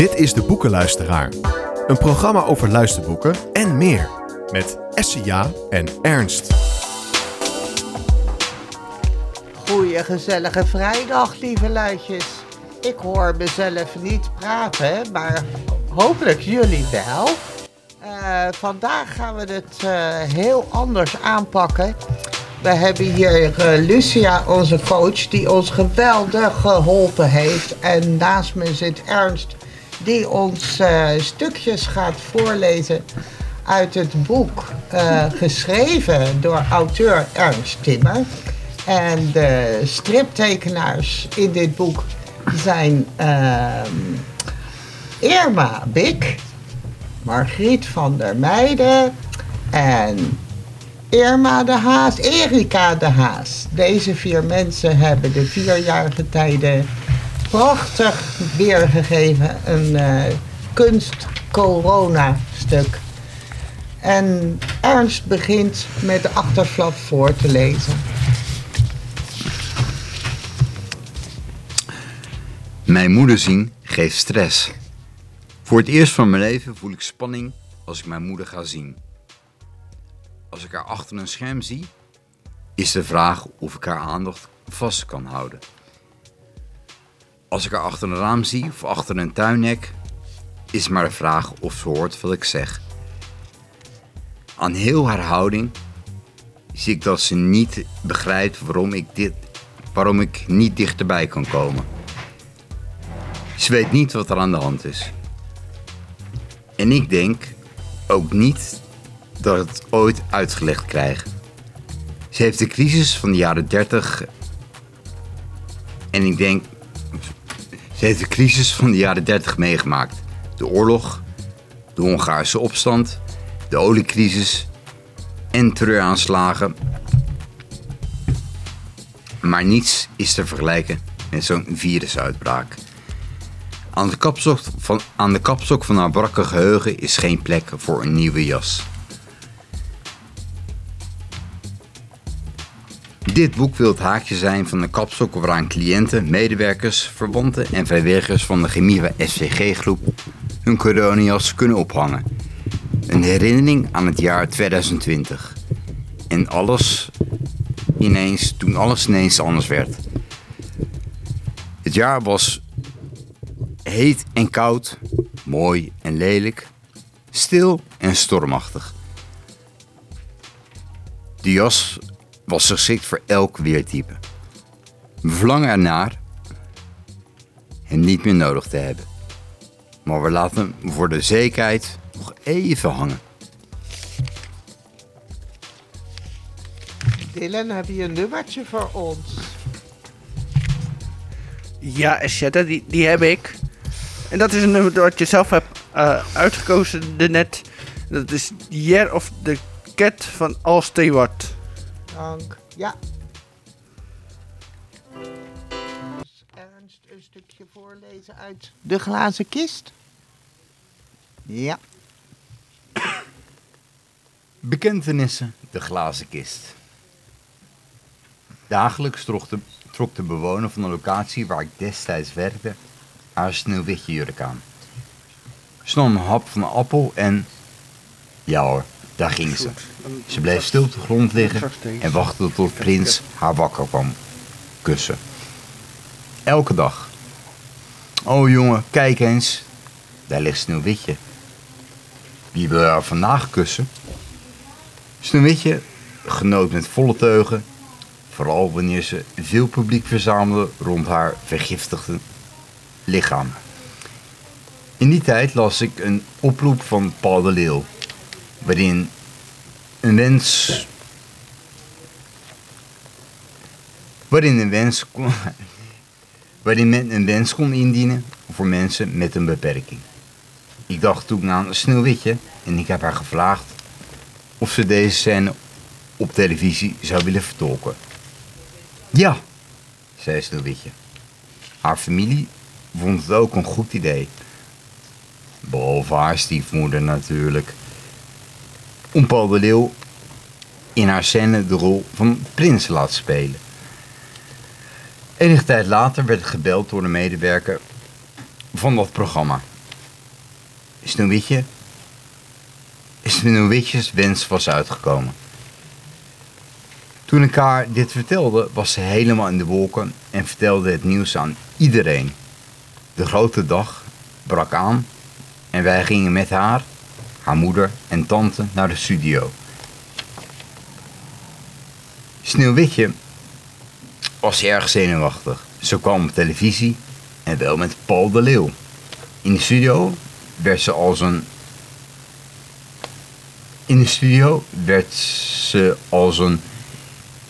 Dit is de Boekenluisteraar. Een programma over luisterboeken en meer. Met Essia en Ernst. Goeie gezellige vrijdag, lieve luidjes. Ik hoor mezelf niet praten, maar hopelijk jullie wel. Eh, vandaag gaan we het eh, heel anders aanpakken. We hebben hier eh, Lucia, onze coach, die ons geweldig geholpen heeft. En naast me zit Ernst, die ons eh, stukjes gaat voorlezen uit het boek eh, geschreven door auteur Ernst Timmer. En de striptekenaars in dit boek zijn ehm, Irma Bik, Margriet van der Meijden en Irma de Haas, Erika de Haas. Deze vier mensen hebben de vierjarige tijden prachtig weergegeven. Een eh, kunst-corona-stuk. En Ernst begint met de achterflap voor te lezen. Mijn moeder zien geeft stress. Voor het eerst van mijn leven voel ik spanning als ik mijn moeder ga zien. Als ik haar achter een scherm zie, is de vraag of ik haar aandacht vast kan houden. Als ik haar achter een raam zie of achter een tuinhek, is maar de vraag of ze hoort wat ik zeg. Aan heel haar houding zie ik dat ze niet begrijpt waarom ik, dit, waarom ik niet dichterbij kan komen. Ze weet niet wat er aan de hand is. En ik denk ook niet dat het ooit uitgelegd krijg. Ze heeft de crisis van de jaren 30 en ik denk ze heeft de crisis van de jaren 30 meegemaakt. De oorlog, de Hongaarse opstand, de oliecrisis en terreuraanslagen. Maar niets is te vergelijken met zo'n virusuitbraak. Aan de, kapstok van, aan de kapstok van haar brakke geheugen is geen plek voor een nieuwe jas. Dit boek wil het haakje zijn van de kapstok waaraan cliënten, medewerkers, verwanten en vrijwilligers van de Chemieva SVG-groep hun coronajas kunnen ophangen. Een herinnering aan het jaar 2020. En alles ineens, toen alles ineens anders werd. Het jaar was heet en koud, mooi en lelijk, stil en stormachtig. De jas was geschikt voor elk weertype. We verlangen ernaar hem niet meer nodig te hebben. Maar we laten hem voor de zekerheid nog even hangen. Dylan, heb je een nummertje voor ons? Ja, Essetta, die, die heb ik. En dat is een nummer dat je zelf hebt uh, uitgekozen net. Dat is Year of the Cat van Al Stewart. Dank. Ja. Dus Ernst een stukje voorlezen uit De Glazen Kist? Ja. Bekentenissen, de glazen kist. Dagelijks trok de, trok de bewoner van de locatie waar ik destijds werkte haar sneeuwwitje jurk aan. Ze nam een hap van een appel en... Ja hoor, daar ging ze. Ze bleef stil op de grond liggen en wachtte tot prins haar wakker kwam kussen. Elke dag. Oh jongen, kijk eens. Daar ligt Sneeuwwitje. Wie wil haar vandaag kussen? Sneeuwwitje genoot met volle teugen. Vooral wanneer ze veel publiek verzamelde rond haar vergiftigde lichaam. In die tijd las ik een oproep van Paul de Leeuw, waarin een wens. waarin een wens kon, waarin men een wens kon indienen voor mensen met een beperking. Ik dacht toen aan Sneeuwwitje en ik heb haar gevraagd of ze deze scène op televisie zou willen vertolken. Ja, zei Sneeuwwitje. Haar familie vond het ook een goed idee. Behalve haar stiefmoeder natuurlijk. Om Paul de Leeuw in haar scène de rol van prins te laten spelen. Enige tijd later werd ik gebeld door een medewerker van dat programma. Sneeuwwitje... Sneeuwwitjes wens was uitgekomen. Toen ik haar dit vertelde, was ze helemaal in de wolken en vertelde het nieuws aan iedereen. De grote dag brak aan en wij gingen met haar, moeder en tante naar de studio. Sneeuwwitje was erg zenuwachtig. Ze kwam op televisie en wel met Paul de Leeuw. In de studio werd ze als een. In de studio werd ze als een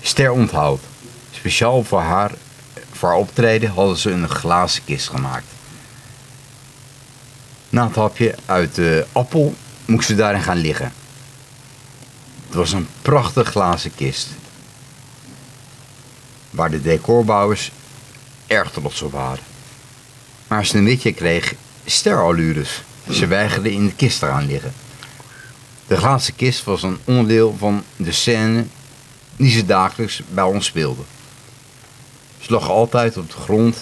ster onthaald. Speciaal voor haar, voor haar optreden hadden ze een glazen kist gemaakt. Na het hapje uit de appel moest ze daarin gaan liggen. Het was een prachtig glazen kist. Waar de decorbouwers erg trots op waren. Maar Sneeuwwitje kreeg sterallures. Ze weigerde in de kist te gaan liggen. De glazen kist was een onderdeel van de scène die ze dagelijks bij ons speelde. Ze lag altijd op de grond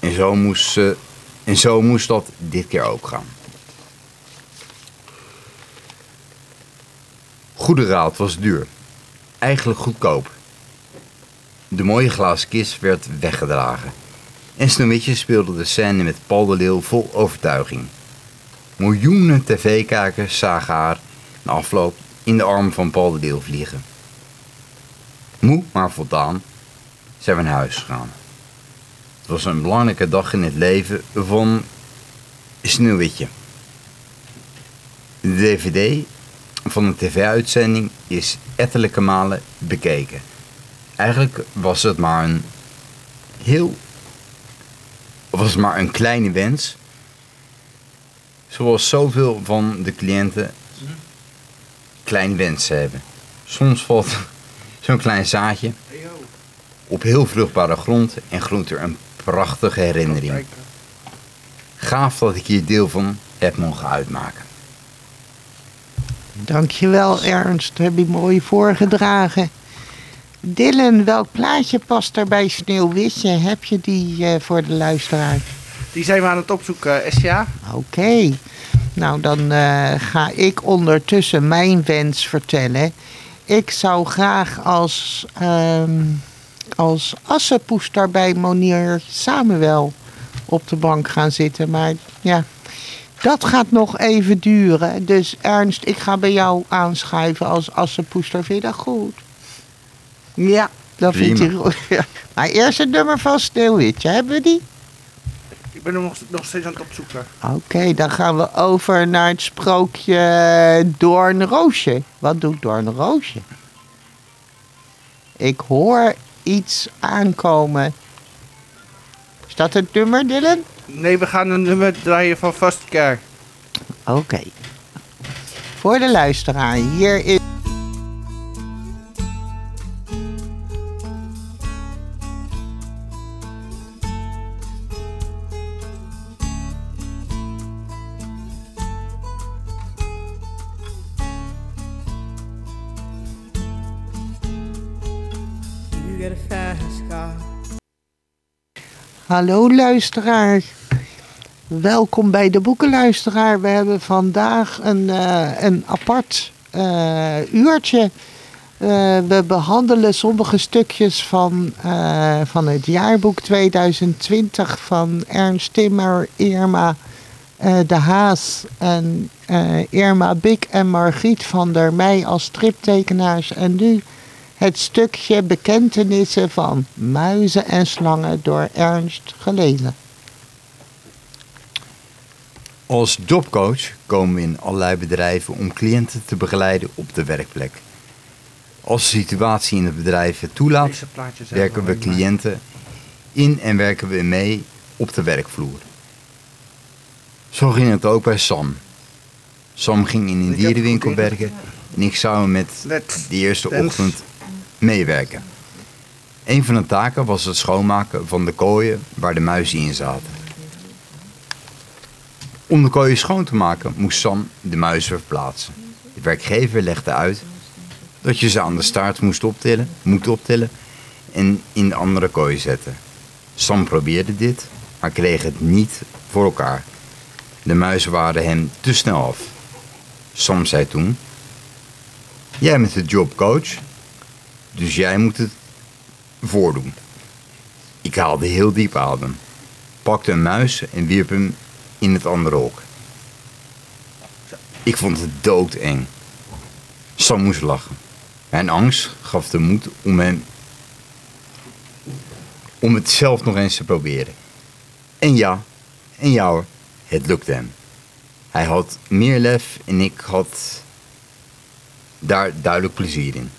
en zo moest, ze, en zo moest dat dit keer ook gaan. Goede raad was duur. Eigenlijk goedkoop. De mooie glazen kist werd weggedragen. En Sneeuwwitje speelde de scène met Paul de Leeuw vol overtuiging. Miljoenen tv-kijkers zagen haar na afloop in de armen van Paul de Leeuw vliegen. Moe maar voldaan zijn we naar huis gegaan. Het was een belangrijke dag in het leven van Sneeuwwitje. De dvd van de tv-uitzending is ettelijke malen bekeken. Eigenlijk was het maar een heel was maar een kleine wens. Zoals zoveel van de cliënten kleine wensen hebben. Soms valt zo'n klein zaadje op heel vruchtbare grond en groeit er een prachtige herinnering. Gaaf dat ik hier deel van heb mogen uitmaken. Dankjewel Ernst, heb je mooi voorgedragen. Dylan, welk plaatje past er bij Sneeuwwitje? Heb je die eh, voor de luisteraar? Die zijn we aan het opzoeken, eh, SCA. Oké. Nou, dan eh, ga ik ondertussen mijn wens vertellen. Ik zou graag als, ehm als assenpoester bij Monier Samuel op de bank gaan zitten. Maar ja, dat gaat nog even duren. Dus Ernst, ik ga bij jou aanschuiven als assenpoester. Vind je dat goed? Ja, dat vindt hij Prima. goed. Ja. Maar eerst het nummer van Sneeuwwitje. Hebben we die? Ik ben hem nog, nog steeds aan het opzoeken. Oké, dan gaan we over naar het sprookje Doornroosje. Wat doet Doornroosje? Ik hoor iets aankomen. Is dat het nummer, Dylan? Nee, we gaan een nummer draaien van Fast Care. Oké. Voor de luisteraar, hier is... You get a fast car. Hallo luisteraar. Welkom bij de Boekenluisteraar. We hebben vandaag een, eh, een apart eh, uurtje. Eh, we behandelen sommige stukjes van, van het jaarboek 2020 van Ernst Timmer, Irma de Haas en Irma Bik en Margriet van der Meij als striptekenaars. En nu het stukje bekentenissen van muizen en slangen door Ernst gelezen. Als jobcoach komen we in allerlei bedrijven om cliënten te begeleiden op de werkplek. Als de situatie in het bedrijf het toelaat, werken we cliënten in en werken we mee op de werkvloer. Zo ging het ook bij Sam. Sam ging in een dierenwinkel werken en ik zou hem met de eerste ochtend meewerken. Een van de taken was het schoonmaken van de kooien waar de muizen in zaten. Om de kooien schoon te maken moest Sam de muizen verplaatsen. De werkgever legde uit dat je ze aan de staart moest optillen, moet optillen en in de andere kooi zetten. Sam probeerde dit, maar kreeg het niet voor elkaar. De muizen waren hem te snel af. Sam zei toen: Jij bent de jobcoach, dus jij moet het voordoen. Ik haalde heel diep adem, pakte een muis en wierp hem in het andere hok. Ik vond het doodeng. Sam moest lachen. Mijn angst gaf de moed om hem om het zelf nog eens te proberen. En ja, en ja het lukte hem. Hij had meer lef en ik had daar duidelijk plezier in.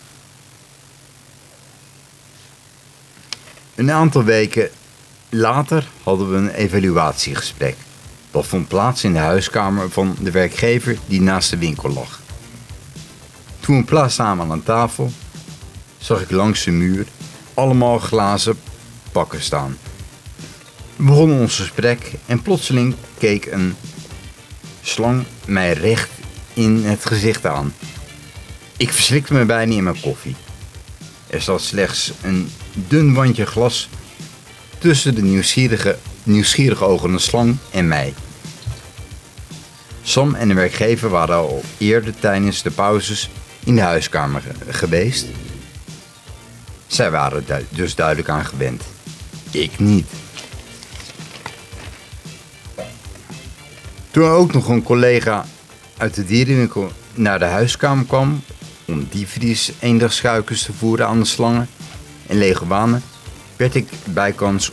Een aantal weken later hadden we een evaluatiegesprek. Dat vond plaats in de huiskamer van de werkgever die naast de winkel lag. Toen we plaatsnamen aan een tafel, zag ik langs de muur allemaal glazen pakken staan. We begonnen ons gesprek en plotseling keek een slang mij recht in het gezicht aan. Ik verslikte me bijna in mijn koffie. Er zat slechts een dun wandje glas tussen de nieuwsgierige, nieuwsgierige ogen slang en mij. Sam en de werkgever waren al eerder tijdens de pauzes in de huiskamer ge- geweest. Zij waren du- dus duidelijk aan gewend. Ik niet. Toen ook nog een collega uit de dierenwinkel naar de huiskamer kwam om diepvries eendagschuikens te voeren aan de slangen en lege wanen, werd ik bijkans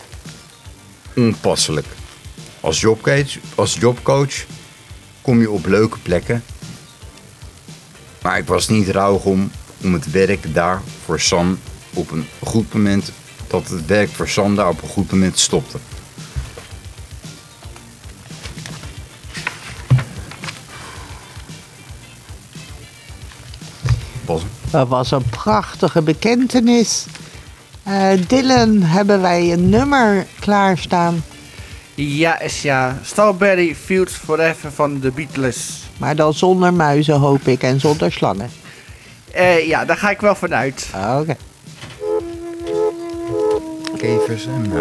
onpasselijk. Als jobcoach, als jobcoach kom je op leuke plekken, maar ik was niet rouwig om, om het werk daar voor Sam op een goed moment, dat het werk voor Sam daar op een goed moment stopte. Dat was een prachtige bekentenis. Eh, Dylan, hebben wij een nummer klaarstaan? Ja, is ja. Strawberry Fields Forever van de Beatles. Maar dan zonder muizen, hoop ik, en zonder slangen. Eh, ja, daar ga ik wel vanuit. Oké. Kevers en.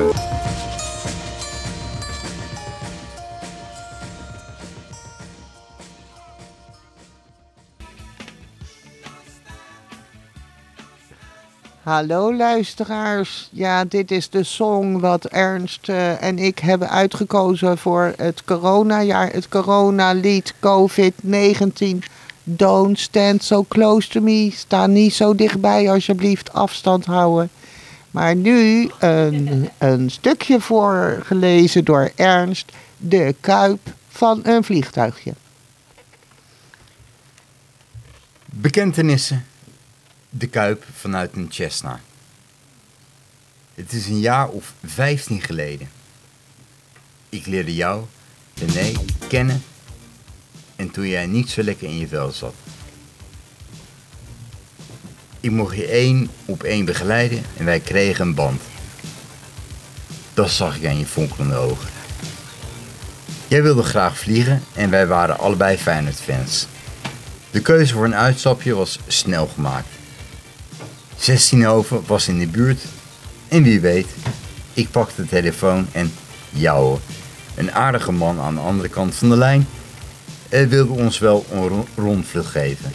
Hallo luisteraars. Ja, dit is de song wat Ernst eh, en ik hebben uitgekozen voor het coronajaar. Het coronalied COVID-19. Don't stand so close to me. Sta niet zo dichtbij, alsjeblieft. Afstand houden. Maar nu een, een stukje voorgelezen door Ernst. De kuip van een vliegtuigje. Bekentenissen. De Kuip vanuit een Cessna. Het is een jaar of 15 geleden. Ik leerde jou, René, kennen. En toen jij niet zo lekker in je vel zat. Ik mocht je één op één begeleiden en wij kregen een band. Dat zag ik aan je fonkelende ogen. Jij wilde graag vliegen en wij waren allebei Feyenoord-fans. De keuze voor een uitstapje was snel gemaakt. 16 over was in de buurt en wie weet, ik pakte de telefoon en ja een aardige man aan de andere kant van de lijn wilde ons wel een ro- rondvlucht geven.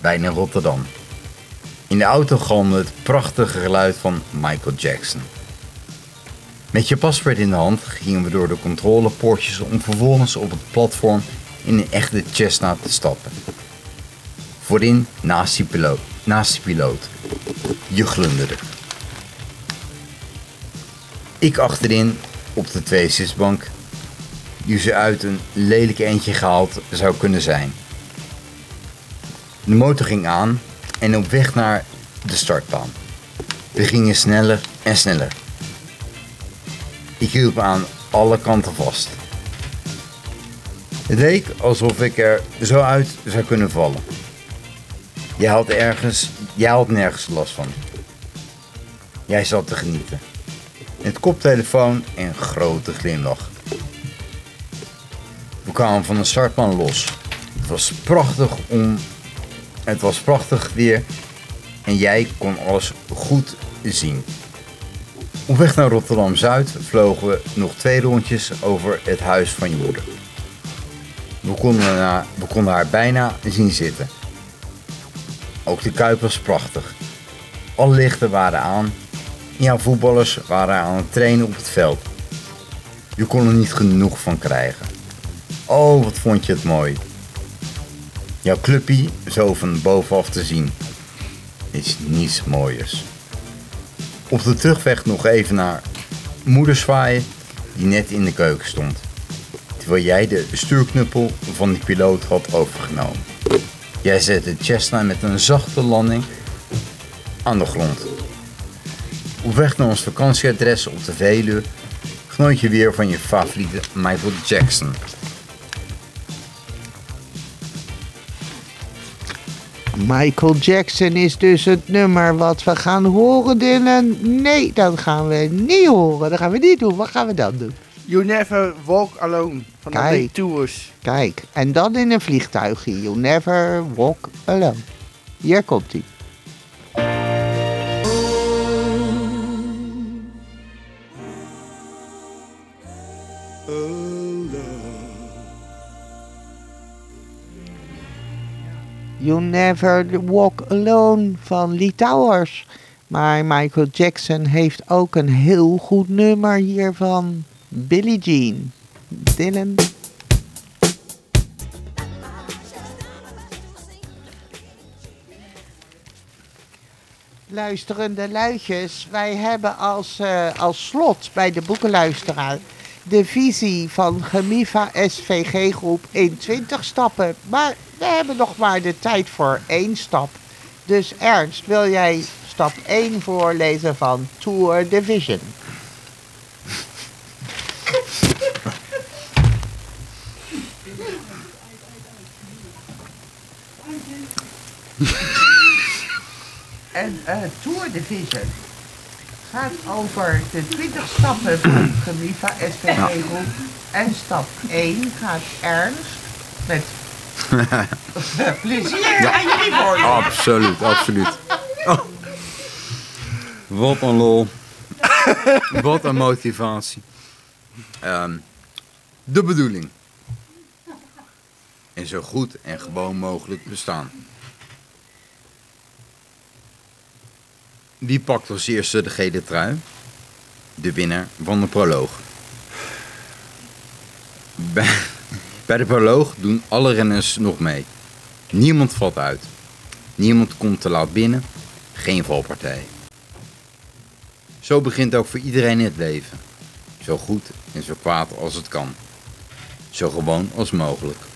Bijna Rotterdam. In de auto galmde het prachtige geluid van Michael Jackson. Met je paspoort in de hand gingen we door de controlepoortjes om vervolgens op het platform in een echte Cessna te stappen. Voorin naast die piloot. Naast die piloot. Je glunderde. Ik achterin op de tweezitsbank. Die ze uit een lelijk eentje gehaald zou kunnen zijn. De motor ging aan en op weg naar de startbaan. We gingen sneller en sneller. Ik hield me aan alle kanten vast. Het leek alsof ik er zo uit zou kunnen vallen. Jij had ergens, jij had nergens last van. Jij zat te genieten. Met koptelefoon en grote glimlach. We kwamen van de startbaan los. Het was prachtig om. Het was prachtig weer en jij kon alles goed zien. Op weg naar Rotterdam Zuid vlogen we nog twee rondjes over het huis van je moeder. We konden haar bijna zien zitten. Ook de kuip was prachtig. Alle lichten waren aan. Jouw voetballers waren aan het trainen op het veld. Je kon er niet genoeg van krijgen. Oh, wat vond je het mooi. Jouw clubpie zo van bovenaf te zien. Is niets mooiers. Op de terugweg nog even naar moeder zwaaien, die net in de keuken stond. Terwijl jij de stuurknuppel van de piloot had overgenomen. Jij zette Cessna met een zachte landing aan de grond. Op weg naar ons vakantieadres op de Veluwe genoot je weer van je favoriete Michael Jackson. Michael Jackson is dus het nummer wat we gaan horen, Dylan. Nee, dat gaan we niet horen. Dat gaan we niet doen. Wat gaan we dan doen? You Never Walk Alone van de Kijk. Big Tours. Kijk, en dan in een vliegtuigje. You never walk alone. Hier komt hij. You Never Walk Alone van Lee Towers. Maar Michael Jackson heeft ook een heel goed nummer hiervan. Billie Jean. Dylan. Luisterende luidjes, wij hebben als, eh, als slot bij de boekenluisteraar de visie van Gemiva SVG groep in 20 stappen. Maar we hebben nog maar de tijd voor één stap. Dus Ernst, wil jij stap 1 voorlezen van Tour Division? En eh, Tour Division gaat over de 20 stappen van Gemiva SVG groep. En stap 1 gaat Ernst met plezier aan jullie voor. Absoluut, absoluut. Oh. Wat een lol. Wat een motivatie. Ehm, de bedoeling. En zo goed en gewoon mogelijk bestaan. Wie pakt als eerste de gele trui? De winnaar van de proloog. Bij, de proloog doen alle renners nog mee. Niemand valt uit. Niemand komt te laat binnen. Geen valpartij. Zo begint ook voor iedereen het leven. Zo goed en zo kwaad als het kan. Zo gewoon als mogelijk.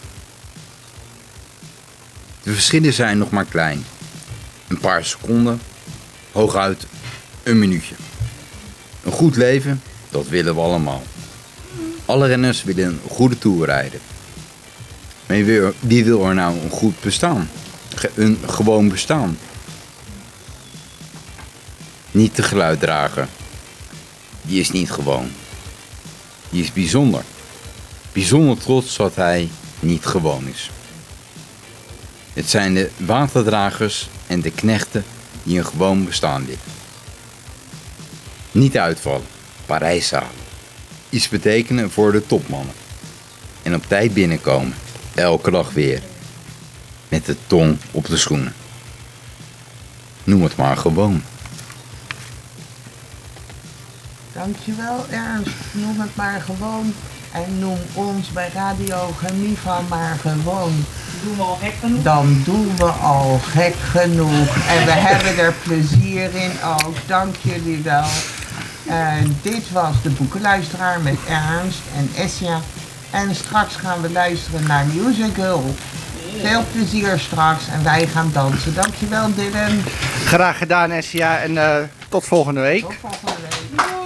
De verschillen zijn nog maar klein. Een paar seconden, hooguit een minuutje. Een goed leven, dat willen we allemaal. Alle renners willen een goede toer rijden. Maar wie wil- er nou een goed bestaan? Een gewoon bestaan. Niet de geluiddrager. Die is niet gewoon. Die is bijzonder. Bijzonder trots dat hij niet gewoon is. Het zijn de waterdragers en de knechten die een gewoon bestaan willen. Niet uitvallen, Parijs. Iets betekenen voor de topmannen. En op tijd binnenkomen, elke dag weer. Met de tong op de schoenen. Noem het maar gewoon. Dankjewel Ernst, noem het maar gewoon. En noem ons bij Radio Gemiva maar gewoon. Doen we al gek genoeg? Dan doen we al gek genoeg. En we hebben er plezier in ook. Dank jullie wel. En dit was de boekenluisteraar met Ernst en Esja. En straks gaan we luisteren naar Music Girl. Veel plezier straks en wij gaan dansen. Dankjewel Dylan. Graag gedaan, Essia. En eh, tot volgende week. Tot volgende